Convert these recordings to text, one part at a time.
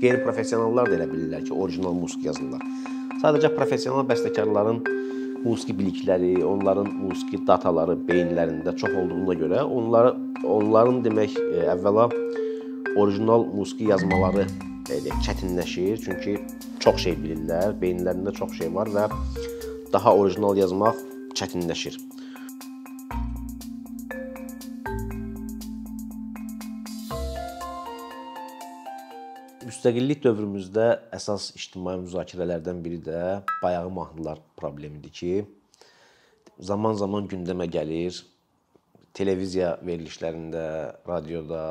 qeyri-professionallar da elə bilirlər ki, orijinal musiqi yazırlar. Sadəcə professional bəstəkarların musiqi bilikləri, onların musiqi dataları beyinlərində çox olduğuna görə onları onların demək e, əvvəla orijinal musiqi yazmaları belə çətinləşir. Çünki çox şey bilirlər, beyinlərində çox şey var və daha orijinal yazmaq çətinləşir. Müstəqillik dövrümüzdə əsas ictimai müzakirələrdən biri də bayağı mahnılar problemidir ki, zaman-zaman gündəmə gəlir. Televiziya verilişlərində, radioda,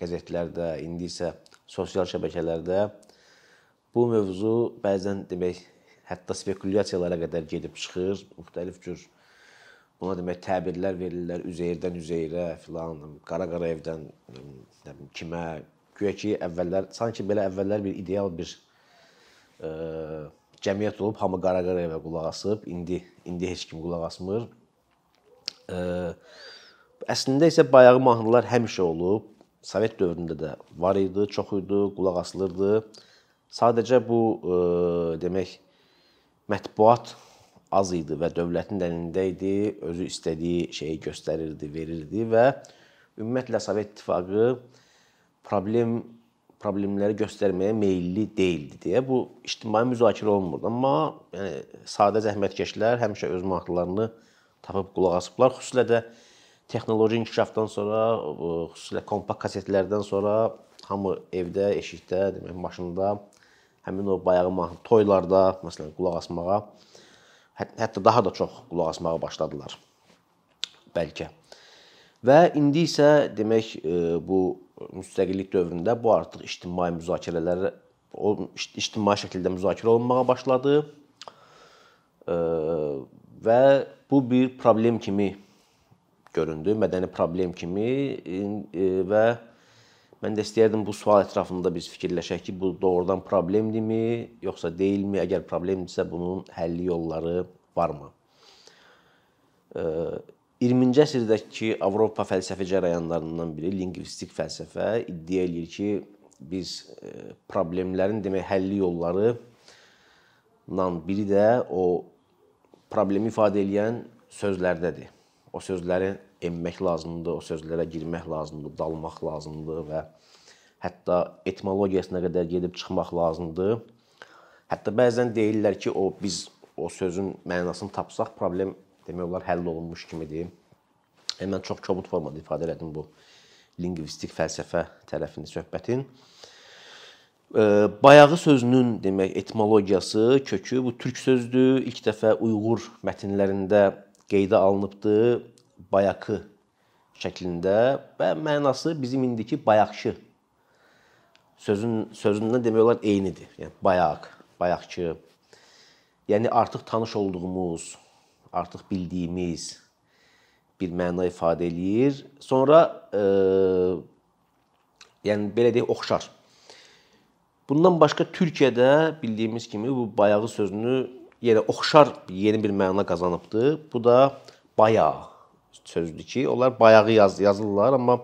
qəzetlərdə, indi isə sosial şəbəkələrdə bu mövzu bəzən demək hətta spekulyasiyalara qədər gedib çıxır. Müxtəlif cür buna demək təbirlər verirlər üzeyirdən üzeyirə filan, qara-qara evdən nə bilim kimə, Güya ki, əvvəllər sanki belə əvvəllər bir ideal bir e, cəmiyyət olub, hamı qara-qara evə qulaq asıb, indi indi heç kim qulaq asmır. E, əslində isə bayağı mahnılar həmişə olub. Sovet dövründə də var idi, çox idi, qulaq asılırdı. Sadəcə bu e, demək mətbuat az idi və dövlətin əlində idi, özü istədiyi şeyi göstərirdi, verirdi və ümumiyyətlə Sovet İttifaqı problem problemləri göstərməyə meylli deyildi deyə bu ictimai müzakirə olunmurdu. Amma yəni sadə zəhmətkeşlər həmişə öz maraqlarını tapıb qulaq asıblar. Xüsusilə də texnoloji inkişafdan sonra, xüsusilə kompakt kasetlərdən sonra hamı evdə, eşikdə, demək maşında həmin o bayağı mahnı toylarda məsələn qulaq asmağa hətta daha da çox qulaq asmağa başladılar. Bəlkə. Və indi isə demək bu müstəqillik dövründə bu artıq ictimai müzakirələr o ictimai şəkildə müzakirə olunmağa başladı. Və bu bir problem kimi göründü, mədəni problem kimi və mən də istəyərdim bu sual ətrafında biz fikirləşək ki, bu doğrudan problemdirmi, yoxsa deyilmi? Əgər problemdirsə, bunun həlli yolları varmı? 20-ci əsrdəki Avropa fəlsəfi cərəyanlarından biri lingvistik fəlsəfə iddia eləyir ki, biz e, problemlərin demək həlli yolları nan biri də o problemi ifadə edən sözlərdədir. O sözləri emmək lazımdır, o sözlərə girmək lazımdır, dalmaq lazımdır və hətta etimologiyasına qədər gedib çıxmaq lazımdır. Hətta bəzən deyirlər ki, o biz o sözün mənasını tapsaq problem demək olar həll olunmuş kimidir. Yəni mən çox kobud formada ifadə elədim bu lingvistik fəlsəfə tərəfini söhbətin. Bayağı sözünün demək etimologiyası, kökü bu türk sözdür. İlk dəfə Uyğur mətnlərində qeydə alınıbdı. Bayaqı şəklində və mənası bizim indiki bayaqçı sözün sözündən demək olar eynidir. Yəni bayaq, bayaqçı. Yəni artıq tanış olduğumuz, artıq bildiyimiz bir məna ifadə eləyir. Sonra e, yəni belə deyək, oxşar. Bundan başqa Türkiyədə bildiyimiz kimi bu bayağı sözünü yenə oxşar yeni bir məna qazanıbdı. Bu da bayaq sözdür ki, onlar bayağı yaz yazırlar, amma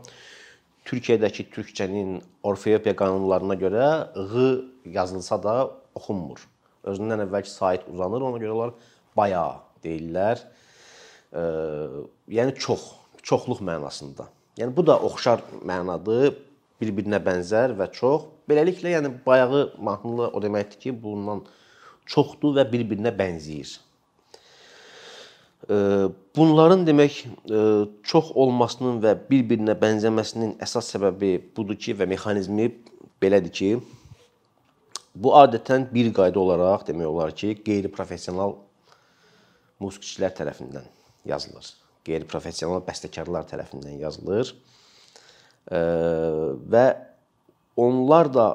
Türkiyədəki türkçənin orfeopiya qanunlarına görə ğı yazılsa da oxunmur. Özündən əvvəlki sait uzanır, ona görə onlar bayaq deyirlər. E, yəni çox, çoxluq mənasında. Yəni bu da oxşar mənadır, bir-birinə bənzər və çox. Beləliklə, yəni bayağı mahnılı o deməkdir ki, bundan çoxdur və bir-birinə bənzəyir. Bunların demək çox olmasının və bir-birinə bənzəməsinin əsas səbəbi budur ki, və mexanizmi belədir ki, bu adətən bir qayda olaraq demək olar ki, qeyri-professional musiqiçilər tərəfindən yazılır. Qeyri-professional bəstəkarlar tərəfindən yazılır. Və onlar da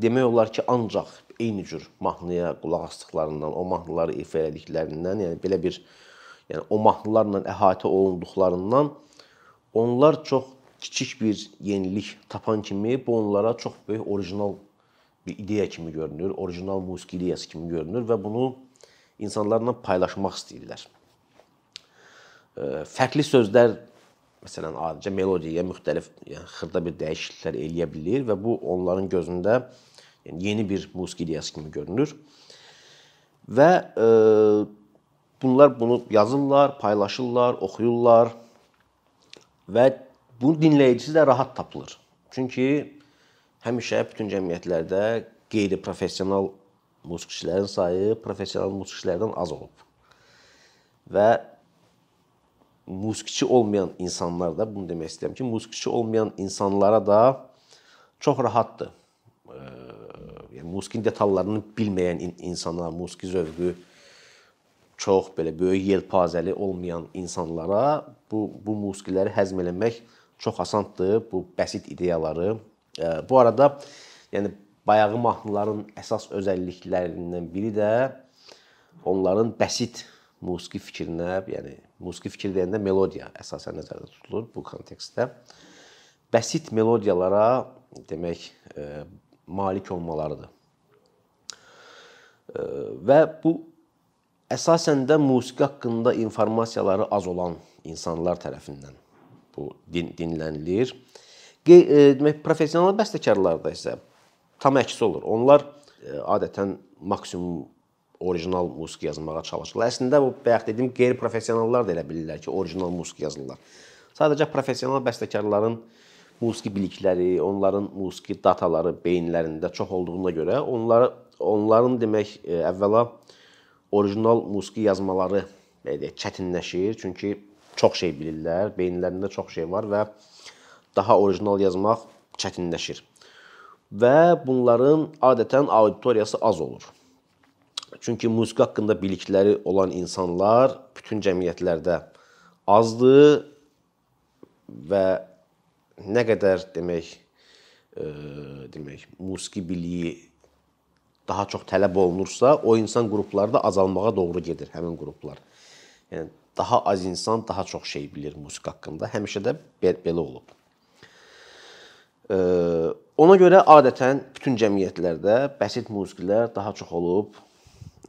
demək olar ki, ancaq eyni cür mahnıya qulaq asdıqlarından, o mahnıları ifa etdiklərindən, yəni belə bir yəni o mahnılarla əhatə olunduqlarından onlar çox kiçik bir yenilik tapan kimi bu onlara çox böyük orijinal bir ideya kimi görünür, orijinal musiqi ideyası kimi görünür və bunu insanlarla paylaşmaq istəyirlər. Fərqli sözlər məsələn adicə melodiyaya müxtəlif, yəni xırda bir dəyişikliklər eləyə bilər və bu onların gözündə Yəni yeni bir musiqi ideyası kimi görünür. Və e, bunlar bunu yazırlar, paylaşırlar, oxuyurlar və bu dinləyicisi də rahat tapılır. Çünki həmişə bütün cəmiyyətlərdə qeyri-professional musiqiçilərin sayı professional musiqiçilərdən az olub. Və musiqiçi olmayan insanlar da bunu demək istəyirəm ki, musiqiçi olmayan insanlara da çox rahatdır. Yəni musiqinin detallarını bilməyən insanlar, musiqi zövqü çox belə böyük yelpazəli olmayan insanlara bu bu musiqiləri həzm eləmək çox asandır. Bu bəsit ideyaları. Bu arada yəni bayağı mahnıların əsas özəlliklərindən biri də onların bəsit musiqi fikrinə, yəni musiqi fikir deyəndə melodiya əsasən nəzərdə tutulur bu kontekstdə. Bəsit melodiyalara demək e, malik olmalarıdır. E, və bu əsasən də musiqi haqqında informasiyaları az olan insanlar tərəfindən bu din dinlənilir. E, demək professional bəstəkarlarda isə tam əksi olur. Onlar e, adətən maksimum orijinal musiqi yazmağa çalışırlar. Əslində bu bayaq dediyim qeyri-professionallar da elə bilirlər ki, orijinal musiqi yazırlar. Sadəcə professional bəstəkarların musiqi bilikləri, onların musiqi dataları beyinlərində çox olduğuna görə onları onların demək e, əvvəla orijinal musiqi yazmaları deyək, çətinləşir. Çünki çox şey bilirlər, beyinlərində çox şey var və daha orijinal yazmaq çətinləşir və bunların adətən auditoriyası az olur. Çünki musiqi haqqında bilikləri olan insanlar bütün cəmiyyətlərdə azdır və nə qədər demək e, demək musiqi biliyi daha çox tələb olunursa, o insan qrupları da azalmağa doğru gedir həmin qruplar. Yəni daha az insan daha çox şey bilir musiqi haqqında. Həmişə də belə olub. E, Ona görə adətən bütün cəmiyyətlərdə bəsit musiqilər daha çox olub,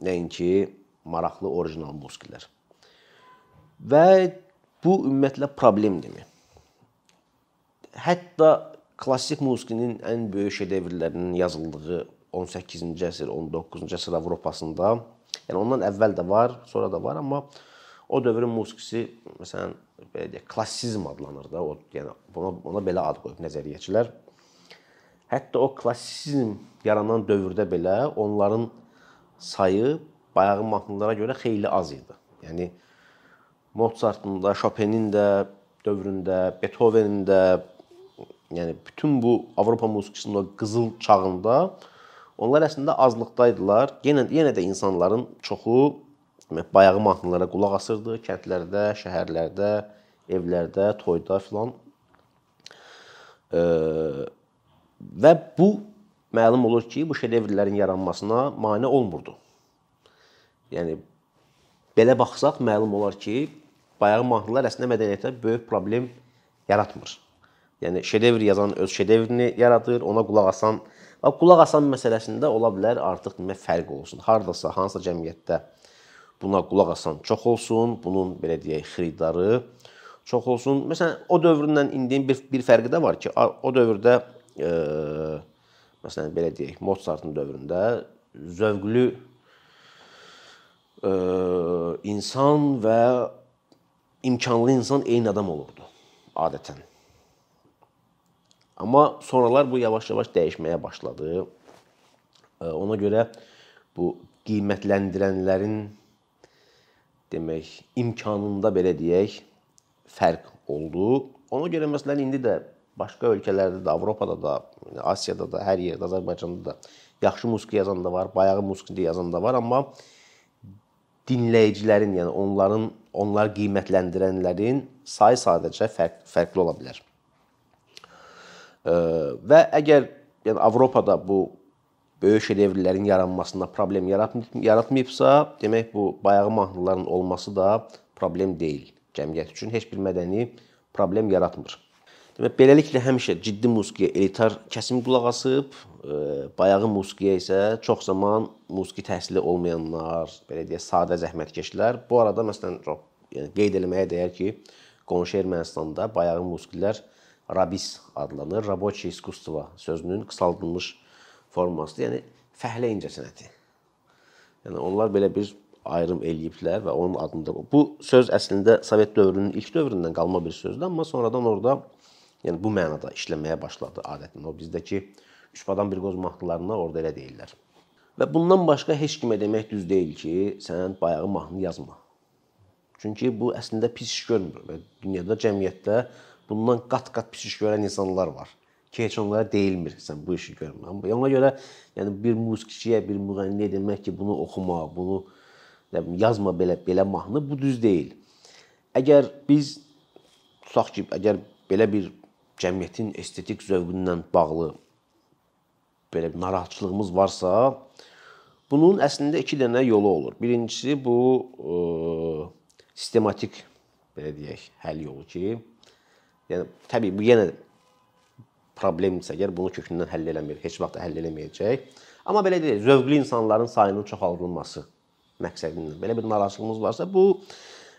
nəinki maraqlı orijinal musiqilər. Və bu ümumiyyətlə problemdirmi? Hətta klassik musiqinin ən böyük şedevrlərinin yazıldığı 18-ci əsr, 19-cu əsr Avropasında, yəni ondan əvvəl də var, sonra da var, amma o dövrün musiqisi məsələn belə deyək, klassizm adlanır da, o yəni ona ona belə ad qoyub nəzəriyyəçilər. Hətta o klassizm yaranan dövrdə belə onların sayı bayağı mahnılara görə xeyli az idi. Yəni Mozartın da, Chopin-in də dövründə, Beethoven-in də, yəni bütün bu Avropa musiqisinin o qızıl çağında onlar əslində azlıqdaydılar. Yenə yenə də insanların çoxu demək bayağı mahnılara qulaq asırdı, kəndlərdə, şəhərlərdə, evlərdə, toyda filan. Eee Və bu məlum olur ki, bu şedevrlərin yaranmasına mane olmurdu. Yəni belə baxsaq məlum olar ki, bayağı mahnılar əslində mədəniyyətə böyük problem yaratmır. Yəni şedevr yazan öz şedevrini yaradır, ona qulaq asan, bax qulaq asan məsələsində ola bilər artıq demə fərq olsun. Hardasa, hansısa cəmiyyətdə buna qulaq asan çox olsun, bunun belə deyək xiridarı çox olsun. Məsələn, o dövrlə indinin bir bir fərqi də var ki, o dövrdə e, məsələn belə deyək, Mozartın dövründə zövqlü e, insan və imkanlı insan eyni adam olurdu adətən. Amma sonralar bu yavaş-yavaş dəyişməyə başladı. E, ona görə bu qiymətləndirənlərin demək imkanında belə deyək fərq oldu. Ona görə məsələn indi də başqa ölkələrdə də, Avropada da, Asiyada da, hər yerdə, Azərbaycanda da yaxşı musiqi yazan da var, bayağı musiqi yazan da var, amma dinləyicilərin, yəni onların onlar qiymətləndirənlərin sayı sadəcə fərq, fərqli ola bilər. Və əgər yəni Avropada bu böyük şedevrlərin yaranmasında problem yaratmayıbsa, demək bu bayağı mahnıların olması da problem deyil cəmiyyət üçün. Heç bir mədəni problem yaratmır. Demək, beləliklə həmişə ciddi musiqiyə elitar kəsim qulaq asıb, e, bayağı musiqiyə isə çox zaman musiqi təhsili olmayanlar, belə deyək, sadə zəhmətkeşlər. Bu arada məsələn çox yəni qeyd eləməyə dəyər ki, qonşu Ermənistanda bayağı musiqilər rabis adlanır. Rabochi iskustva sözünün qısaldılmış formasıdır. Yəni fəhlə incəsənəti. Yəni onlar belə bir ayrım eləyiblər və onun adında bu söz əslində Sovet dövrünün ilk dövründən qalma bir sözdür, amma sonradan orada yəni bu mənada işləməyə başladı adətən. O bizdəki üç badan bir qoz mahnılarına orada elə deyirlər. Və bundan başqa heç kimə demək düz deyil ki, sən bayağı mahnı yazma. Çünki bu əslində pis iş görmür və dünyada cəmiyyətdə bundan qat-qat pis iş görən insanlar var ki, heç onlara deyilmir sən bu işi görmə. Ona görə yəni bir musiqiçiyə, bir müğənniyə demək ki, bunu oxuma, bunu yazma belə belə mahnı bu düz deyil. Əgər biz tutaq ki, əgər belə bir cəmiyyətin estetik zövqündən bağlı belə bir narahatçılığımız varsa, bunun əslində iki dənə yolu olur. Birincisi bu e, sistematik belə deyək, həll yolu ki, yəni təbii bu yenə problemdirsə, əgər bunu kökündən həll eləmir, heç vaxt həll eləməyəcək. Amma belə deyək, zövqlü insanların sayının çoxaldılması məqsədindən belə bir narazılığımız varsa, bu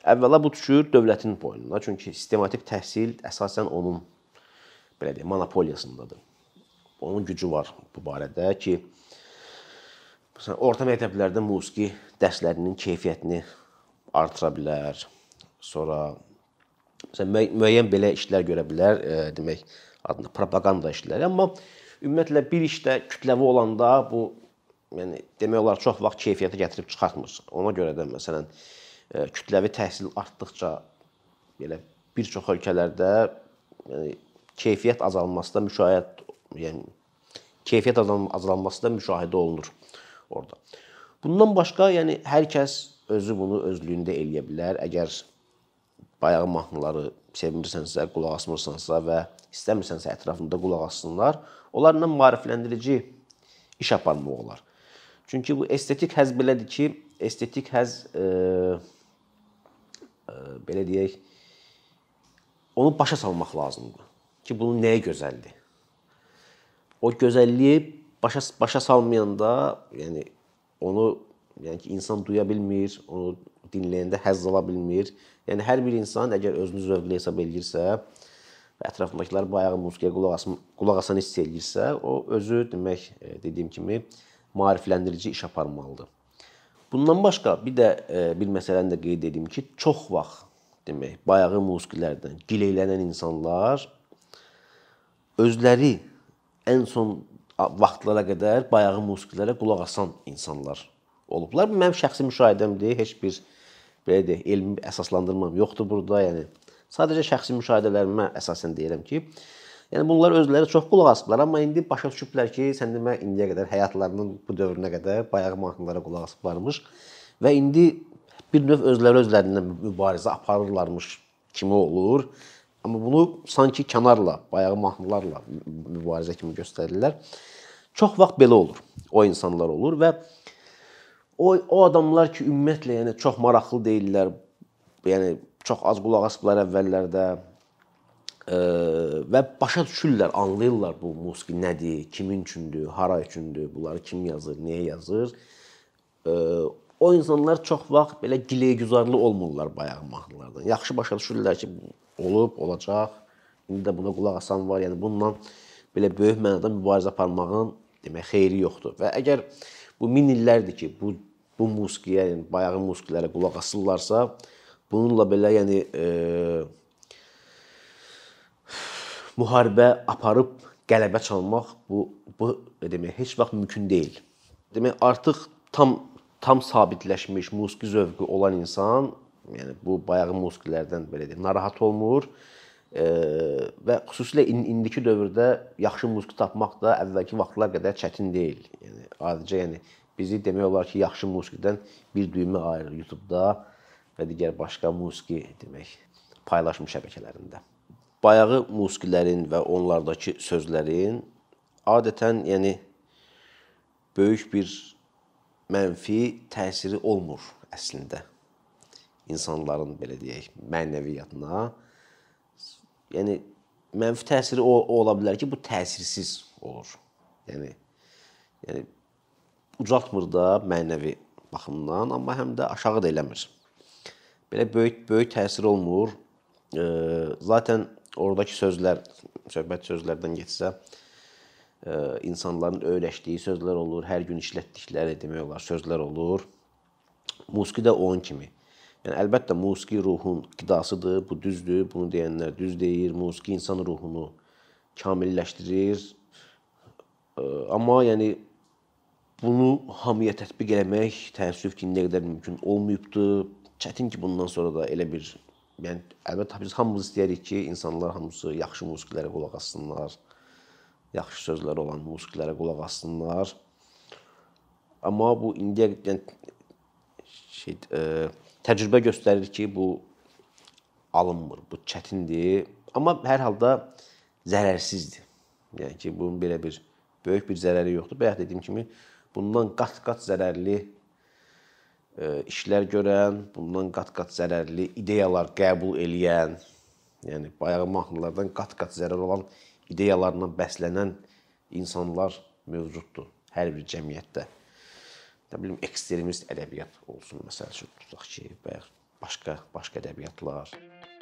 əvvəla bu düşür dövlətin boynuna. Çünki sistematik təhsil əsasən onun belə deyək, monopoliyasındadır. Onun gücü var bu barədə ki, məsələn, orta məktəblərdə musiqi dərslərinin keyfiyyətini artıra bilər. Sonra məsələn müəyyən belə işlər görə bilər, e, demək, adında propaganda işləri, amma ümumiyyətlə bir işdə kütləvi olanda bu yəni demək olar çox vaxt keyfiyyətə gətirib çıxartmır. Ona görə də məsələn e, kütləvi təhsil artdıqca belə bir çox ölkələrdə yəni keyfiyyət azalması da müşahidə yəni keyfiyyət azalması da müşahidə olunur orada. Bundan başqa, yəni hər kəs özü bunu özlüyündə eləyə bilər. Əgər bayağı mahnıları sevmirsənsə, qulaq asmırsansa və istəmirsənsə ətrafında qulaq assınlar, onlarla maarifləndirici iş aparmaq olar. Çünki bu estetik həzz belədir ki, estetik həzz e, e, belə deyək, onu başa salmaq lazımdır ki, bunun nəyə gözəldir. O gözəlliyi başa başa salmayanda, yəni onu yəni ki, insan duya bilmir, onu dinləyəndə həzz ala bilmir. Yəni hər bir insan əgər özünü zövqlü hesab və ətrafındakılar bayağı musiqiyə qulaq asan, qulaq asan hiss edirsə, o özü demək e, dediyim kimi maarifləndirici iş aparmalıdır. Bundan başqa bir də e, bir məsələni də qeyd edim ki, çox vaxt demək, bayağı musiqilərdən gileylənən insanlar özləri ən son vaxtlara qədər bayağı musiqilərə qulaq asan insanlar olublar. Bu mənim şəxsi müşahidəmdir. Heç bir belə deyək, elmi əsaslandırmam yoxdur burada. Yəni sadəcə şəxsi müşahidələrimə əsasən deyirəm ki, Yəni bunlar özləri çox qulaq asıblar, amma indi başa düşüblər ki, sən demə indiyə qədər həyatlarının bu dövrünə qədər bayağı mahnılara qulaq asıblarmış və indi bir növ özləri özlərindən mübarizə aparırlarmış kimi olur. Amma bunu sanki kənarla, bayağı mahnılarla mübarizə kimi göstərirlər. Çox vaxt belə olur. O insanlar olur və o o adamlar ki, ümumiyyətlə yəni çox maraqlı deyillər. Yəni çox az qulaq asıblar əvvəllərdə və başa düşürlər, anlayırlar bu musiqi nədir, kimin üçündür, hara üçündür, bunları kim yazır, niyə yazır. O insanlar çox vaxt belə gileygüzarlı olmurlar bayaq mahnılardan. Yaxşı başa düşürlər ki, olub, olacaq. İndi də buna qulaq asan var. Yəni bununla belə böyük mənada mübarizə aparmağın demək xeyri yoxdur. Və əgər bu min illərdir ki, bu bu musiqiyə, yəni bayağı musiqilərə qulaq asırlarsa, bununla belə yəni e, müharibə aparıb qələbə çalmaq bu bu demək heç vaxt mümkün deyil. Demək artıq tam tam sabitləşmiş musiqi zövqü olan insan, yəni bu bayağı musiqilərdən belə deyim, narahat olmur. E, və xüsusilə indiki dövrdə yaxşı musiqi tapmaq da əvvəlki vaxtlar qədər çətin deyil. Yəni adicə yəni bizi demək olar ki, yaxşı musiqidən bir düymə ayırır YouTube-da və digər başqa musiqi demək paylaşım şəbəkələrində bayağı musiqilərin və onlardakı sözlərin adətən yəni böyük bir mənfi təsiri olmur əslində insanların belə deyək, mənəviyyatına. Yəni mənfi təsiri o, o ola bilər ki, bu təsirsiz olur. Yəni yəni ucaltmır da mənəvi baxımdan, amma həm də aşağı da eləmir. Belə böyük böyük təsir olmur. E, zaten oradakı sözlər, söhbət sözlərdən getsə, insanların öyrəşdiyi sözlər olur, hər gün işlətdikləri demək olar sözlər olur. Musiqi də onun kimi. Yəni əlbəttə musiqi ruhun qidasıdır, bu düzdür. Bunu deyənlər düz deyir. Musiqi insan ruhunu kamilləşdirir. Amma yəni bunu hamıya tətbiq etmək təəssüf ki, nə qədər mümkün olmayıbdır. Çətin ki, bundan sonra da elə bir yəni əlbəttə biz hamımız istəyirik ki, insanlar hamısı yaxşı musiqilərə qulaq assınlar. Yaxşı sözləri olan musiqilərə qulaq assınlar. Amma bu indiyə yəni şey e, təcrübə göstərir ki, bu alınmır, bu çətindir, amma hər halda zərərsizdir. Yəni ki, bunun belə bir böyük bir zərəri yoxdur. Bayaq dediyim kimi, bundan qat-qat zərərli e, işlər görən, bundan qat-qat zərərli ideyalar qəbul eləyən, yəni bayağı mahnılardan qat-qat zərər olan ideyalarla bəslənən insanlar mövcuddur hər bir cəmiyyətdə nə bilim ekstremist ədəbiyyat olsun məsəl üçün tutaq ki, bayaq başqa başqa ədəbiyyatlar.